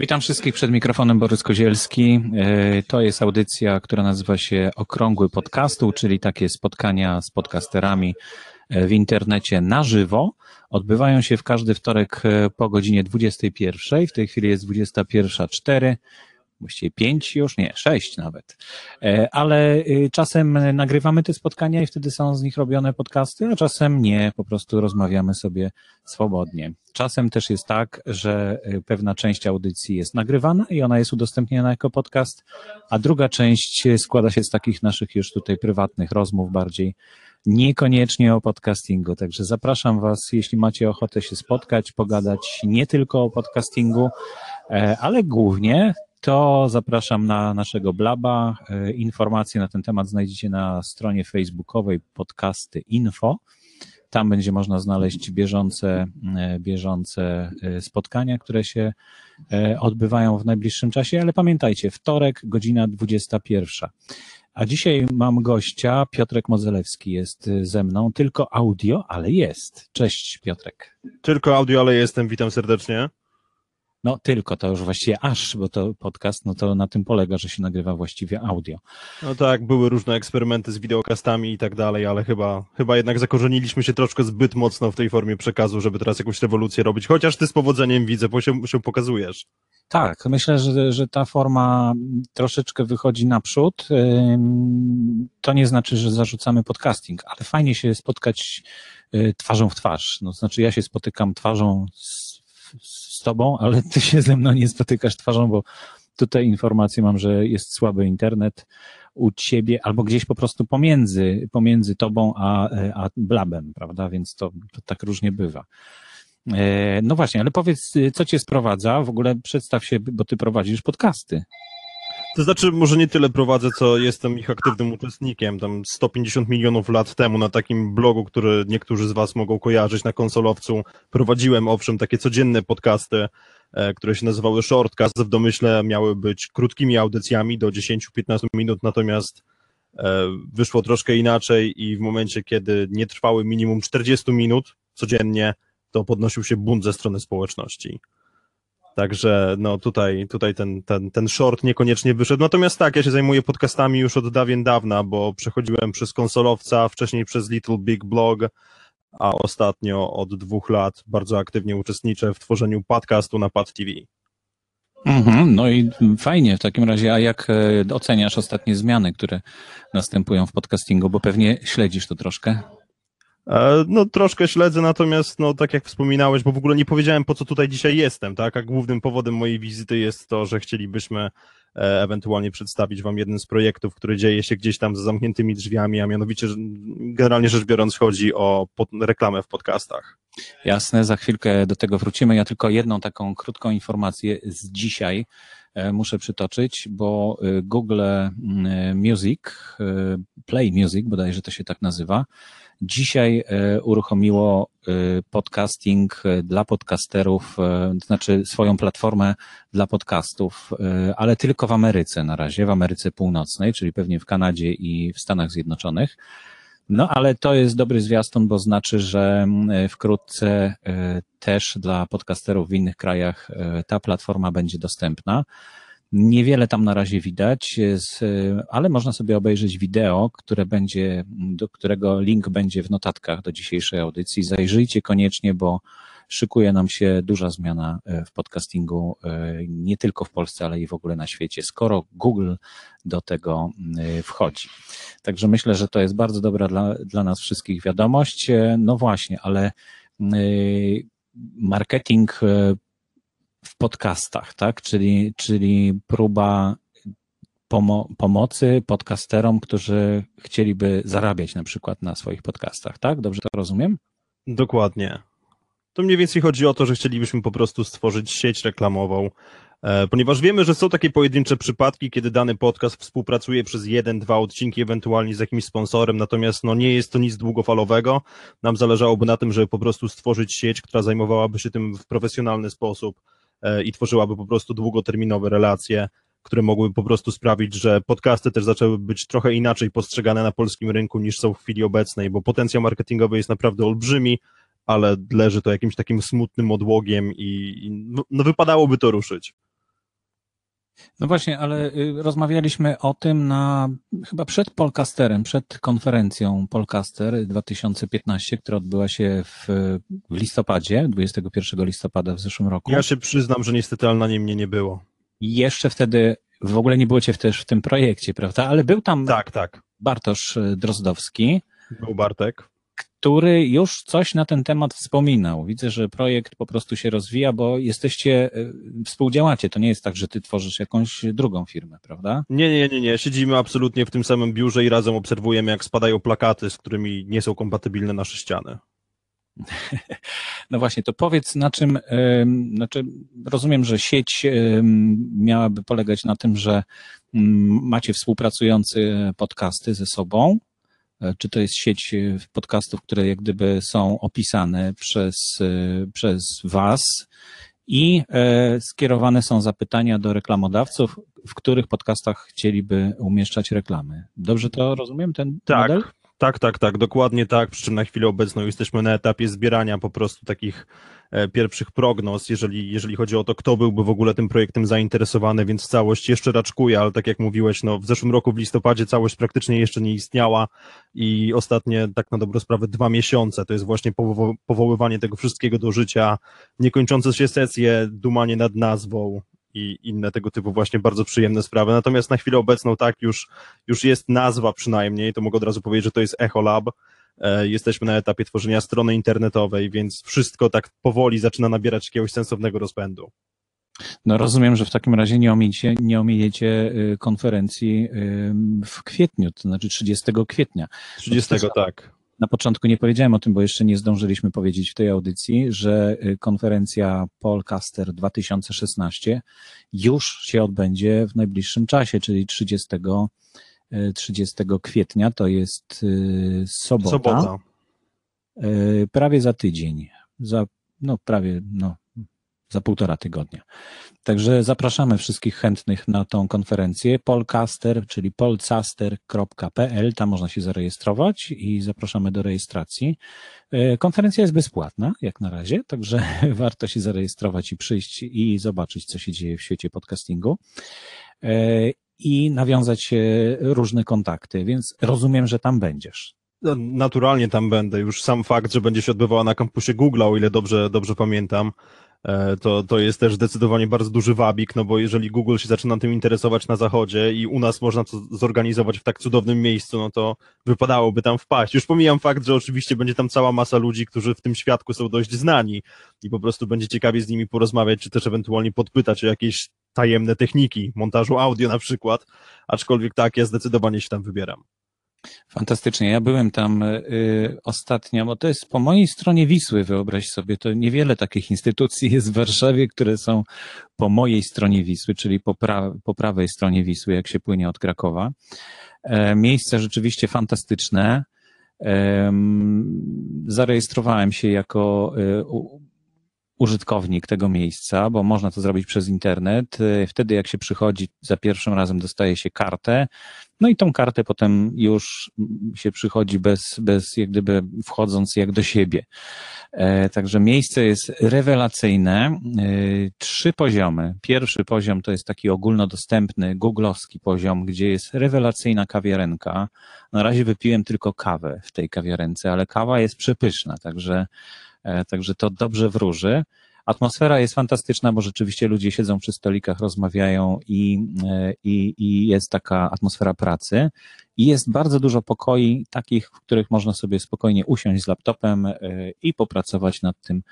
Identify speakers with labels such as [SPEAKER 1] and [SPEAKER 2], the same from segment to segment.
[SPEAKER 1] Witam wszystkich przed mikrofonem Borys Kozielski. E, to jest audycja, która nazywa się Okrągły Podcastu, czyli takie spotkania z podcasterami e, w internecie na żywo. Odbywają się w każdy wtorek e, po godzinie 21. W tej chwili jest 21.04 właściwie pięć już, nie, sześć nawet. E, ale y, czasem nagrywamy te spotkania i wtedy są z nich robione podcasty, a czasem nie, po prostu rozmawiamy sobie swobodnie. Czasem też jest tak, że y, pewna część audycji jest nagrywana i ona jest udostępniana jako podcast, a druga część składa się z takich naszych już tutaj prywatnych rozmów bardziej niekoniecznie o podcastingu. Także zapraszam Was, jeśli macie ochotę się spotkać, pogadać nie tylko o podcastingu, e, ale głównie to zapraszam na naszego blaba. E, informacje na ten temat znajdziecie na stronie facebookowej podcasty info. Tam będzie można znaleźć bieżące, e, bieżące e, spotkania, które się odbywają w najbliższym czasie, ale pamiętajcie, wtorek, godzina 21. A dzisiaj mam gościa, Piotrek Mozelewski jest ze mną, tylko audio, ale jest. Cześć Piotrek.
[SPEAKER 2] Tylko audio, ale jestem, witam serdecznie.
[SPEAKER 1] No tylko, to już właściwie aż, bo to podcast, no to na tym polega, że się nagrywa właściwie audio.
[SPEAKER 2] No tak, były różne eksperymenty z wideokastami i tak dalej, ale chyba, chyba jednak zakorzeniliśmy się troszkę zbyt mocno w tej formie przekazu, żeby teraz jakąś rewolucję robić, chociaż ty z powodzeniem widzę, bo się, się pokazujesz.
[SPEAKER 1] Tak, myślę, że, że ta forma troszeczkę wychodzi naprzód. To nie znaczy, że zarzucamy podcasting, ale fajnie się spotkać y, twarzą w twarz. No, znaczy ja się spotykam twarzą z, z z tobą, ale ty się ze mną nie spotykasz twarzą, bo tutaj informację mam, że jest słaby internet u ciebie, albo gdzieś po prostu pomiędzy, pomiędzy tobą a, a blabem, prawda? Więc to, to tak różnie bywa. E, no właśnie, ale powiedz, co cię sprowadza? W ogóle przedstaw się, bo ty prowadzisz podcasty.
[SPEAKER 2] To znaczy, może nie tyle prowadzę, co jestem ich aktywnym uczestnikiem. Tam 150 milionów lat temu na takim blogu, który niektórzy z Was mogą kojarzyć na konsolowcu, prowadziłem owszem takie codzienne podcasty, e, które się nazywały Shortcast. W domyśle miały być krótkimi audycjami do 10-15 minut, natomiast e, wyszło troszkę inaczej i w momencie, kiedy nie trwały minimum 40 minut codziennie, to podnosił się bunt ze strony społeczności. Także no tutaj, tutaj ten, ten, ten short niekoniecznie wyszedł. Natomiast tak, ja się zajmuję podcastami już od dawien dawna, bo przechodziłem przez konsolowca, wcześniej przez Little Big Blog, a ostatnio od dwóch lat bardzo aktywnie uczestniczę w tworzeniu podcastu na Pad TV.
[SPEAKER 1] Mhm, no i fajnie w takim razie. A jak e, oceniasz ostatnie zmiany, które następują w podcastingu? Bo pewnie śledzisz to troszkę.
[SPEAKER 2] E, no troszkę śledzę, natomiast no tak jak wspominałeś, bo w ogóle nie powiedziałem po co tutaj dzisiaj jestem, tak? A głównym powodem mojej wizyty jest to, że chcielibyśmy e, ewentualnie przedstawić Wam jeden z projektów, który dzieje się gdzieś tam za zamkniętymi drzwiami, a mianowicie generalnie rzecz biorąc chodzi o reklamę w podcastach.
[SPEAKER 1] Jasne, za chwilkę do tego wrócimy. Ja tylko jedną taką krótką informację z dzisiaj muszę przytoczyć, bo Google Music, Play Music, bodajże to się tak nazywa, Dzisiaj e, uruchomiło e, podcasting e, dla podcasterów, to znaczy swoją platformę dla podcastów, ale tylko w Ameryce na razie, w Ameryce Północnej, czyli pewnie w Kanadzie i w Stanach Zjednoczonych. No, ale to jest dobry zwiastun, bo znaczy, że wkrótce też dla podcasterów w innych krajach ta platforma będzie dostępna. Niewiele tam na razie widać, ale można sobie obejrzeć wideo, które będzie, do którego link będzie w notatkach do dzisiejszej audycji. Zajrzyjcie koniecznie, bo szykuje nam się duża zmiana e, w podcastingu, e, nie tylko w Polsce, ale i w ogóle na świecie, skoro Google do tego e, wchodzi. Także myślę, że to jest bardzo dobra dla, dla nas wszystkich wiadomość. No właśnie, ale marketing w podcastach, tak? Czyli, czyli próba pomo pomocy podcasterom, którzy chcieliby zarabiać na przykład na swoich podcastach, tak? Dobrze to rozumiem?
[SPEAKER 2] Dokładnie. To mniej więcej chodzi o to, że chcielibyśmy po prostu stworzyć sieć reklamową, e, ponieważ wiemy, że są takie pojedyncze przypadki, kiedy dany podcast współpracuje przez jeden, dwa odcinki, ewentualnie z jakimś sponsorem, natomiast no nie jest to nic długofalowego. Nam zależałoby na tym, żeby po prostu stworzyć sieć, która zajmowałaby się tym w profesjonalny sposób E, i tworzyłaby po prostu długoterminowe relacje, które mogłyby po prostu sprawić, że podcasty też zaczęły być trochę inaczej postrzegane na polskim rynku niż są w chwili obecnej, bo potencjał marketingowy jest naprawdę olbrzymi, ale leży to jakimś takim smutnym odłogiem i, i no, no wypadałoby to ruszyć.
[SPEAKER 1] No właśnie, ale y, rozmawialiśmy o tym na chyba przed Polcasterem, przed konferencją Polcaster 2015, która odbyła się w, w listopadzie, 21 listopada w zeszłym roku.
[SPEAKER 2] Ja się przyznam, że niestety, ale na niej mnie nie było.
[SPEAKER 1] Jeszcze wtedy w ogóle nie było cię też w tym projekcie, prawda? Ale był tam
[SPEAKER 2] Tak, tak.
[SPEAKER 1] Bartosz Drozdowski,
[SPEAKER 2] Był Bartek.
[SPEAKER 1] Który już coś na ten temat wspominał. Widzę, że projekt po prostu się rozwija, bo jesteście, y, współdziałacie. To nie jest tak, że ty tworzysz jakąś drugą firmę, prawda?
[SPEAKER 2] Nie, nie, nie, nie. Siedzimy absolutnie w tym samym biurze i razem obserwujemy, jak spadają plakaty, z którymi nie są kompatybilne nasze ściany.
[SPEAKER 1] No właśnie, to powiedz na czym, znaczy rozumiem, że sieć miałaby polegać na tym, że mm, macie współpracujące podcasty ze sobą. Czy to jest sieć e, podcastów, które jak gdyby są opisane przez, e, przez Was i e, skierowane są zapytania do reklamodawców, w których podcastach chcieliby umieszczać reklamy. Dobrze to rozumiem, ten
[SPEAKER 2] Tak,
[SPEAKER 1] model?
[SPEAKER 2] Tak, tak, tak, dokładnie tak. Przy czym na chwilę obecną jesteśmy na etapie zbierania po prostu takich e, pierwszych prognoz, jeżeli, jeżeli chodzi o to, kto byłby w ogóle tym projektem zainteresowany, więc całość jeszcze raczkuje, ale tak jak mówiłeś, no w zeszłym roku w listopadzie całość praktycznie jeszcze nie istniała i ostatnie, tak na dobrą sprawę, dwa miesiące to jest właśnie powo- powoływanie tego wszystkiego do życia, niekończące się sesje, dumanie nad nazwą, i inne tego typu właśnie bardzo przyjemne sprawy. Natomiast na chwilę obecną tak już, już jest nazwa przynajmniej, to mogę od razu powiedzieć, że to jest Echolab. E, Jesteśmy na etapie tworzenia strony internetowej, więc wszystko tak powoli zaczyna nabierać jakiegoś sensownego rozpędu.
[SPEAKER 1] No rozumiem, że w takim razie nie ominiecie, nie ominiecie y, konferencji y, w kwietniu, to znaczy 30 kwietnia.
[SPEAKER 2] 30 tak.
[SPEAKER 1] Na początku nie powiedziałem o tym, bo jeszcze nie zdążyliśmy powiedzieć w tej audycji, że y, konferencja Polcaster 2016 już się odbędzie w najbliższym czasie, czyli 30, y, 30 kwietnia, to jest y, sobota,
[SPEAKER 2] Sobota.
[SPEAKER 1] y, prawie za tydzień, za, no prawie, no, za półtora tygodnia. Także zapraszamy wszystkich chętnych na tą konferencję. Polcaster, czyli polcaster.pl, tam można się zarejestrować i zapraszamy do rejestracji. E, Konferencja jest bezpłatna, jak na razie, także warto się zarejestrować i przyjść i zobaczyć, co się dzieje w świecie podcastingu e, i nawiązać e, różne kontakty, więc rozumiem, że tam będziesz.
[SPEAKER 2] No, Naturalnie tam będę. Już sam fakt, że będzie się odbywała na kampusie Google, o ile dobrze, dobrze pamiętam, to, to jest też zdecydowanie bardzo duży wabik, no bo jeżeli Google się zaczyna tym interesować na zachodzie i u nas można to zorganizować w tak cudownym miejscu, no to wypadałoby tam wpaść. Już pomijam fakt, że oczywiście będzie tam cała masa ludzi, którzy w tym świadku są dość znani i po prostu będzie ciekawie z nimi porozmawiać, czy też ewentualnie podpytać o jakieś tajemne techniki montażu audio na przykład, aczkolwiek tak, ja zdecydowanie się tam wybieram.
[SPEAKER 1] Fantastycznie. Ja byłem tam y, ostatnio, bo to jest po mojej stronie Wisły, wyobraź sobie. To niewiele takich instytucji jest w Warszawie, które są po mojej stronie Wisły, czyli po, pra, po prawej stronie Wisły, jak się płynie od Krakowa. E, miejsce rzeczywiście fantastyczne. Em, Zarejestrowałem się jako y, użytkownik tego miejsca, bo można to zrobić przez internet. E, Wtedy, jak się przychodzi, za pierwszym razem dostaje się kartę, no i tą kartę potem już się przychodzi bez, bez jak gdyby wchodząc jak do siebie. E, Także miejsce jest rewelacyjne. E, Trzy poziomy. Pierwszy poziom to jest taki ogólnodostępny, googlowski poziom, gdzie jest rewelacyjna kawiarenka. Na razie wypiłem tylko kawę w tej kawiarence, ale kawa jest przepyszna, także, także to dobrze wróży. Atmosfera jest fantastyczna, bo rzeczywiście ludzie siedzą przy stolikach, rozmawiają i, e, i, i jest taka atmosfera pracy. I jest bardzo dużo pokoi takich, w których można sobie spokojnie usiąść z laptopem e, i popracować nad tym,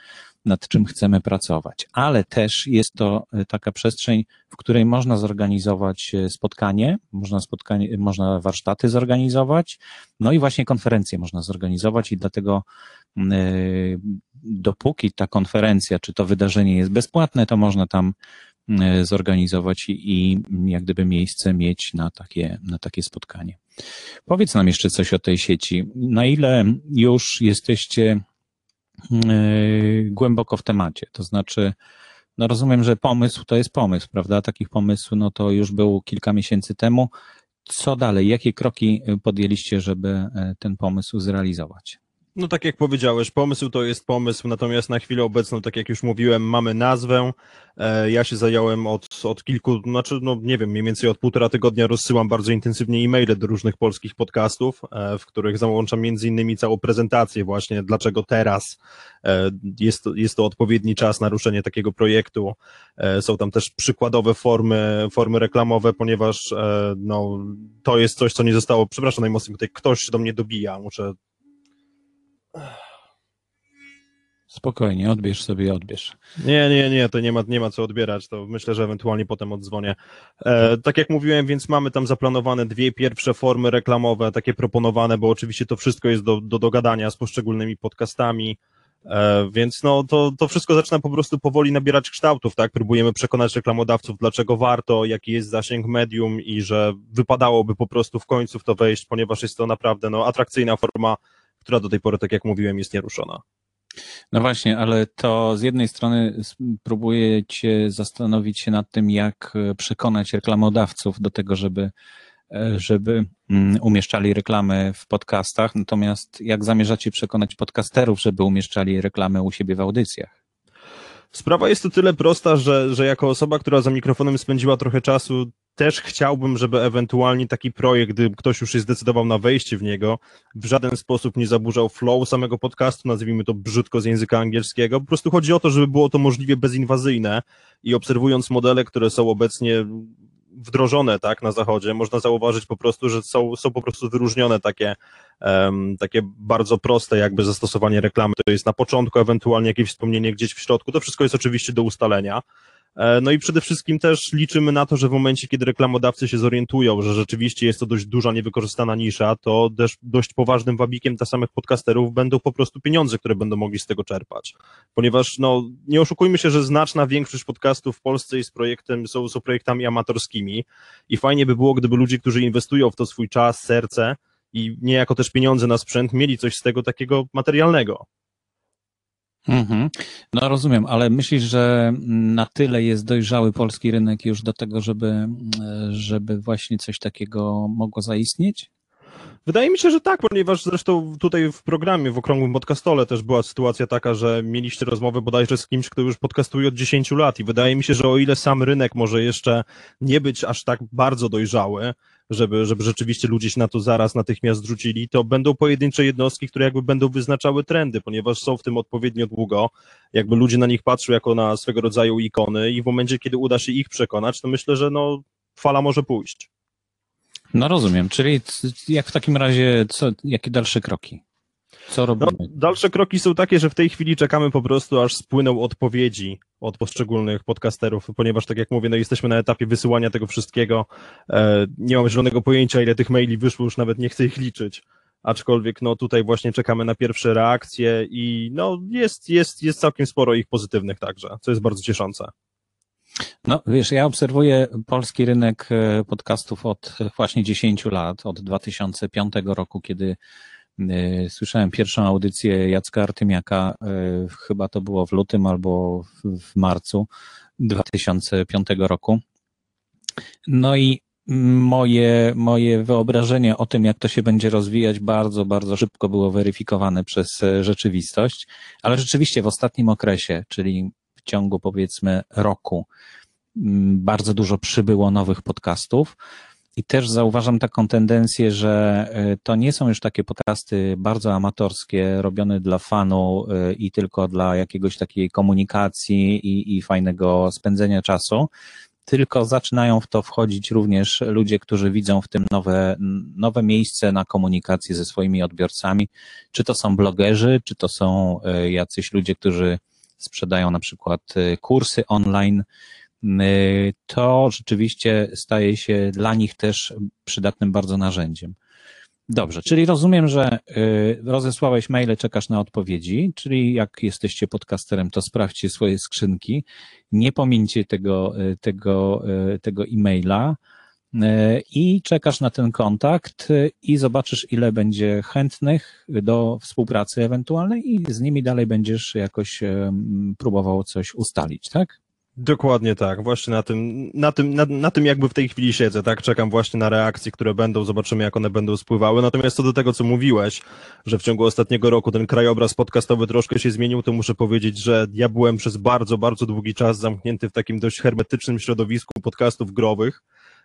[SPEAKER 1] nad czym chcemy pracować. Ale też jest to e, taka przestrzeń, w której można zorganizować e, spotkanie, można spotkanie, można warsztaty zorganizować, no i właśnie konferencje można zorganizować i dlatego mm, e, dopóki ta konferencja czy to wydarzenie jest bezpłatne, to można tam mm, zorganizować i, i jak gdyby miejsce mieć na takie, na takie spotkanie. Powiedz nam jeszcze coś o tej sieci. Na ile już jesteście głęboko w temacie? To znaczy, no rozumiem, że pomysł to jest pomysł, prawda? Takich pomysł, no to już był kilka miesięcy temu. Co dalej? Jakie kroki podjęliście, żeby e, ten pomysł zrealizować?
[SPEAKER 2] No tak jak powiedziałeś, pomysł to jest pomysł, natomiast na chwilę obecną, tak jak już mówiłem, mamy nazwę. E, Ja się zająłem od od, kilku, znaczy, no nie wiem, mniej więcej od półtora tygodnia rozsyłam bardzo intensywnie e-maile do różnych polskich podcastów, e, w których załączam między innymi całą prezentację właśnie, dlaczego teraz e, jest jest to odpowiedni czas na ruszenie takiego projektu. Są tam też przykładowe formy, formy reklamowe, ponieważ no, to jest coś, co nie zostało, przepraszam najmocniej, tutaj ktoś do mnie dobija, muszę
[SPEAKER 1] Spokojnie, odbierz sobie, odbierz.
[SPEAKER 2] Nie, nie, nie, to nie ma, nie ma co odbierać, to myślę, że ewentualnie potem oddzwonię. E, tak jak mówiłem, więc mamy tam zaplanowane dwie pierwsze formy reklamowe, takie proponowane, bo oczywiście to wszystko jest do, do dogadania z poszczególnymi podcastami, e, więc no to, to wszystko zaczyna po prostu powoli nabierać kształtów, tak? Próbujemy przekonać reklamodawców, dlaczego warto, jaki jest zasięg medium i że wypadałoby po prostu w końcu w to wejść, ponieważ jest to naprawdę no, atrakcyjna forma, która do tej pory, tak jak mówiłem, jest nieruszona.
[SPEAKER 1] No właśnie, ale to z jednej strony próbujecie zastanowić się nad tym, jak e, przekonać reklamodawców do tego, żeby, e, żeby mm, umieszczali reklamy w podcastach, natomiast jak zamierzacie przekonać podcasterów, żeby umieszczali reklamy u siebie w audycjach?
[SPEAKER 2] Sprawa jest o tyle prosta, że, że jako osoba, która za mikrofonem spędziła trochę czasu, też chciałbym, żeby ewentualnie taki projekt, gdy ktoś już się zdecydował na wejście w niego, w żaden sposób nie zaburzał flow samego podcastu, nazwijmy to brzydko z języka angielskiego. Po prostu chodzi o to, żeby było to możliwie bezinwazyjne i obserwując modele, które są obecnie wdrożone tak na zachodzie, można zauważyć po prostu, że są, są po prostu wyróżnione takie, um, takie bardzo proste jakby zastosowanie reklamy. To jest na początku, ewentualnie jakieś wspomnienie gdzieś w środku. To wszystko jest oczywiście do ustalenia. E, no i przede wszystkim też liczymy na to, że w momencie, kiedy reklamodawcy się zorientują, że rzeczywiście jest to dość duża, niewykorzystana nisza, to też dość poważnym wabikiem dla samych podcasterów będą po prostu pieniądze, które będą mogli z tego czerpać. Ponieważ, no, nie oszukujmy się, że znaczna większość podcastów w Polsce jest projektem, są, są projektami amatorskimi i fajnie by było, gdyby ludzie, którzy inwestują w to swój czas, serce i niejako też pieniądze na sprzęt, mieli coś z tego takiego materialnego.
[SPEAKER 1] Mhm. No rozumiem, ale myślisz, że na tyle jest dojrzały polski rynek już do tego, żeby, żeby właśnie coś takiego mogło zaistnieć?
[SPEAKER 2] Wydaje mi się, że tak, ponieważ zresztą tutaj w programie, w okrągłym podcastole też była sytuacja taka, że mieliście rozmowę bodajże z kimś, kto już podcastuje od 10 lat i wydaje mi się, że o ile sam rynek może jeszcze nie być aż tak bardzo dojrzały, żeby, żeby rzeczywiście ludzie się na to zaraz natychmiast rzucili, to będą pojedyncze jednostki, które jakby będą wyznaczały trendy, ponieważ są w tym odpowiednio długo, jakby ludzie na nich patrzą jako na swego rodzaju ikony i w momencie, kiedy uda się ich przekonać, to myślę, że no, fala może pójść.
[SPEAKER 1] No rozumiem, czyli jak w takim razie, co, jakie dalsze kroki? Co robimy? No,
[SPEAKER 2] dalsze kroki są takie, że w tej chwili czekamy po prostu, aż spłyną odpowiedzi od poszczególnych podcasterów, ponieważ tak jak mówię, no jesteśmy na etapie wysyłania tego wszystkiego. E, nie mam żadnego pojęcia, ile tych maili wyszło, już nawet nie chcę ich liczyć. Aczkolwiek no tutaj właśnie czekamy na pierwsze reakcje i no jest, jest, jest całkiem sporo ich pozytywnych także, co jest bardzo cieszące.
[SPEAKER 1] No wiesz, ja obserwuję polski rynek e, podcastów od właśnie 10 lat, od 2005 roku, kiedy E, słyszałem pierwszą audycję Jacka Artymiaka, e, chyba to było w lutym albo w marcu 2005 roku. No i moje, moje wyobrażenie o tym, jak to się będzie rozwijać, bardzo, bardzo szybko było weryfikowane przez e, rzeczywistość, ale rzeczywiście w ostatnim okresie, czyli w ciągu powiedzmy roku, bardzo dużo przybyło nowych podcastów. I też zauważam taką tendencję, że e, to nie są już takie podcasty bardzo amatorskie, robione dla fanu e, i tylko dla jakiegoś takiej komunikacji i, i fajnego spędzenia czasu, tylko zaczynają w to wchodzić również ludzie, którzy widzą w tym nowe, nowe miejsce na komunikację ze swoimi odbiorcami. Czy to są blogerzy, czy to są e, jacyś ludzie, którzy sprzedają na przykład kursy online, to rzeczywiście staje się dla nich też przydatnym bardzo narzędziem. Dobrze, czyli rozumiem, że y, rozesłałeś maile, czekasz na odpowiedzi, czyli jak jesteście podcasterem, to sprawdźcie swoje skrzynki, nie pomincie tego, y, tego, tego e-maila i czekasz na ten kontakt i zobaczysz, ile będzie chętnych do współpracy ewentualnej i z nimi dalej będziesz jakoś próbował coś ustalić, tak?
[SPEAKER 2] Dokładnie tak, właśnie na tym, na tym, na, na, tym jakby w tej chwili siedzę, tak, czekam właśnie na reakcje, które będą, zobaczymy jak one będą spływały, natomiast co do tego, co mówiłeś, że w ciągu ostatniego roku ten krajobraz podcastowy troszkę się zmienił, to muszę powiedzieć, że ja byłem przez bardzo, bardzo długi czas zamknięty w takim dość hermetycznym środowisku podcastów growych,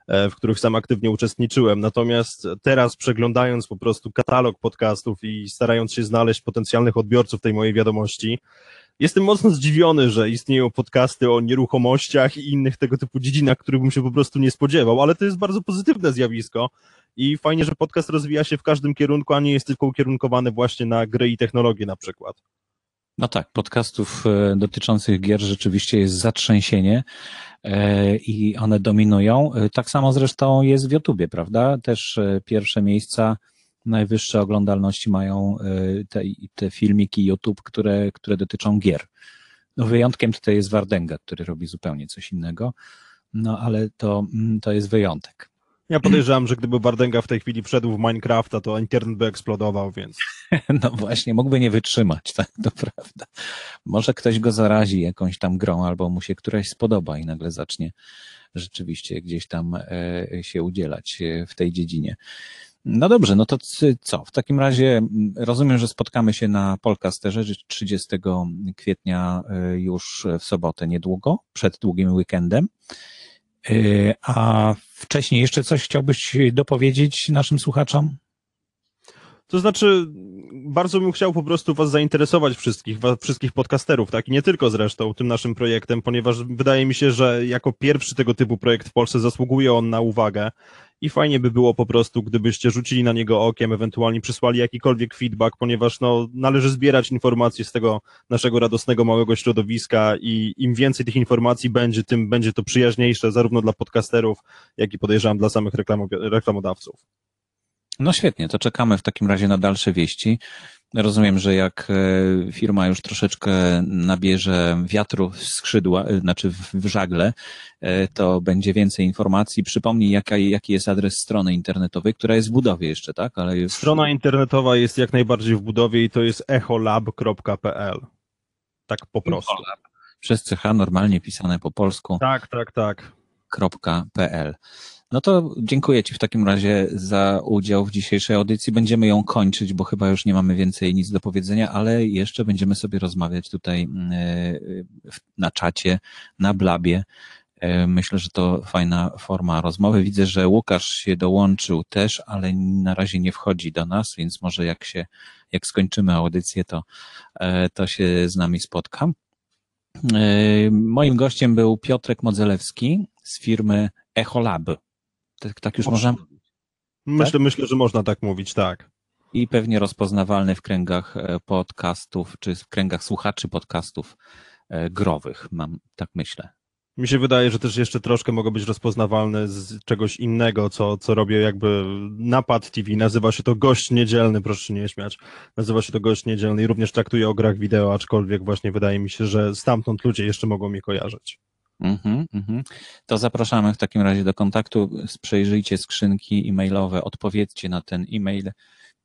[SPEAKER 2] e, w których sam aktywnie uczestniczyłem. Natomiast teraz przeglądając po prostu katalog podcastów i starając się znaleźć potencjalnych odbiorców tej mojej wiadomości, Jestem mocno zdziwiony, że istnieją podcasty o nieruchomościach i innych tego typu dziedzinach, których bym się po prostu nie spodziewał, ale to jest bardzo pozytywne zjawisko i fajnie, że podcast rozwija się w każdym kierunku, a nie jest tylko ukierunkowany właśnie na gry i technologie na przykład.
[SPEAKER 1] No tak, podcastów e, dotyczących gier rzeczywiście jest zatrzęsienie e, i one dominują. E, tak samo zresztą jest w YouTubie, prawda? Też pierwsze miejsca najwyższe oglądalności mają e, te, te filmiki YouTube, które, które dotyczą gier. No wyjątkiem tutaj jest Wardenga, który robi zupełnie coś innego, no ale to, mm, to jest wyjątek.
[SPEAKER 2] Ja podejrzewam, że gdyby Wardenga w tej chwili wszedł w Minecrafta, to internet by eksplodował, więc.
[SPEAKER 1] No właśnie, mógłby nie wytrzymać, tak, to prawda. Może ktoś go zarazi jakąś tam grą, albo mu się któraś spodoba i nagle zacznie rzeczywiście gdzieś tam e, się udzielać e, w tej dziedzinie. No dobrze, no to co? W takim razie rozumiem, że spotkamy się na Polkasterze 30 kwietnia y, już w sobotę niedługo, przed długim weekendem. Y, a wcześniej jeszcze coś chciałbyś dopowiedzieć naszym słuchaczom?
[SPEAKER 2] To znaczy, bardzo bym chciał po prostu Was zainteresować wszystkich, wszystkich podcasterów, tak? I nie tylko zresztą tym naszym projektem, ponieważ wydaje mi się, że jako pierwszy tego typu projekt w Polsce zasługuje on na uwagę i fajnie by było po prostu, gdybyście rzucili na niego okiem, ewentualnie przysłali jakikolwiek feedback, ponieważ no, należy zbierać informacje z tego naszego radosnego małego środowiska i im więcej tych informacji będzie, tym będzie to przyjaźniejsze zarówno dla podcasterów, jak i podejrzewam dla samych reklamodawców.
[SPEAKER 1] No świetnie, to czekamy w takim razie na dalsze wieści. Rozumiem, że jak e, firma już troszeczkę nabierze wiatru w skrzydła, e, znaczy w żagle, e, to będzie więcej informacji. Przypomnij, jaka, jaki jest adres strony internetowej, która jest w budowie jeszcze, tak?
[SPEAKER 2] Ale. Strona internetowa jest jak najbardziej w budowie i to jest echolab.pl. Tak po prostu. Echolab.
[SPEAKER 1] Przez CH normalnie pisane po polsku.
[SPEAKER 2] Tak, tak, tak.
[SPEAKER 1] .pl. No to dziękuję Ci w takim razie za udział w dzisiejszej audycji. Będziemy ją kończyć, bo chyba już nie mamy więcej nic do powiedzenia, ale jeszcze będziemy sobie rozmawiać tutaj mm, e, na czacie, na blabie. E, myślę, że to fajna forma rozmowy. Widzę, że Łukasz się dołączył też, ale na razie nie wchodzi do nas, więc może jak się, jak skończymy audycję, to, e, to się z nami spotkam. Moim gościem był Piotrek Modzelewski z firmy Echolab. Tak, tak już można.
[SPEAKER 2] Myślę, tak? myślę, że można tak mówić, tak.
[SPEAKER 1] I pewnie rozpoznawalny w kręgach e, podcastów, czy w kręgach słuchaczy podcastów e, growych, mam, tak myślę.
[SPEAKER 2] Mi się wydaje, że też jeszcze troszkę mogą być rozpoznawalne z czegoś innego, co, co robię jakby napad TV. Nazywa się to gość niedzielny, proszę się nie śmiać. Nazywa się to gość niedzielny i również traktuje o grach wideo, aczkolwiek właśnie wydaje mi się, że stamtąd ludzie jeszcze mogą mnie kojarzyć.
[SPEAKER 1] Mm-hmm, mm-hmm. To zapraszamy w takim razie do kontaktu. Przejrzyjcie skrzynki e-mailowe, odpowiedzcie na ten e-mail,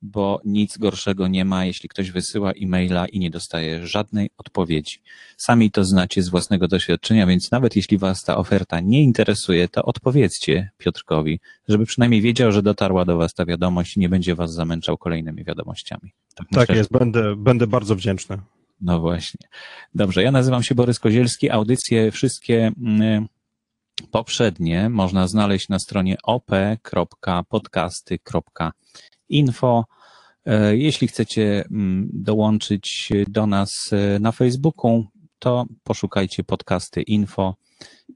[SPEAKER 1] bo nic gorszego nie ma, jeśli ktoś wysyła e-maila i nie dostaje żadnej odpowiedzi. Sami to znacie z własnego doświadczenia, więc nawet jeśli Was ta oferta nie interesuje, to odpowiedzcie Piotrkowi, żeby przynajmniej wiedział, że dotarła do Was ta wiadomość i nie będzie Was zamęczał kolejnymi wiadomościami.
[SPEAKER 2] Tak, tak myślę, jest, że... będę, będę bardzo wdzięczny.
[SPEAKER 1] No właśnie. Dobrze, ja nazywam się Borys Kozielski. Audycje wszystkie mm, poprzednie można znaleźć na stronie op.podcasty.info. E, jeśli chcecie mm, dołączyć do nas e, na Facebooku, to poszukajcie podcasty info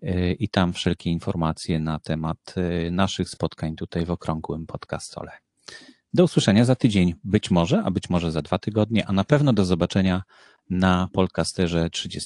[SPEAKER 1] e, i tam wszelkie informacje na temat naszych spotkań tutaj w okrągłym podcastole. Do usłyszenia za tydzień, być może, a być może za dwa tygodnie, a na pewno do zobaczenia na Polkasterze 30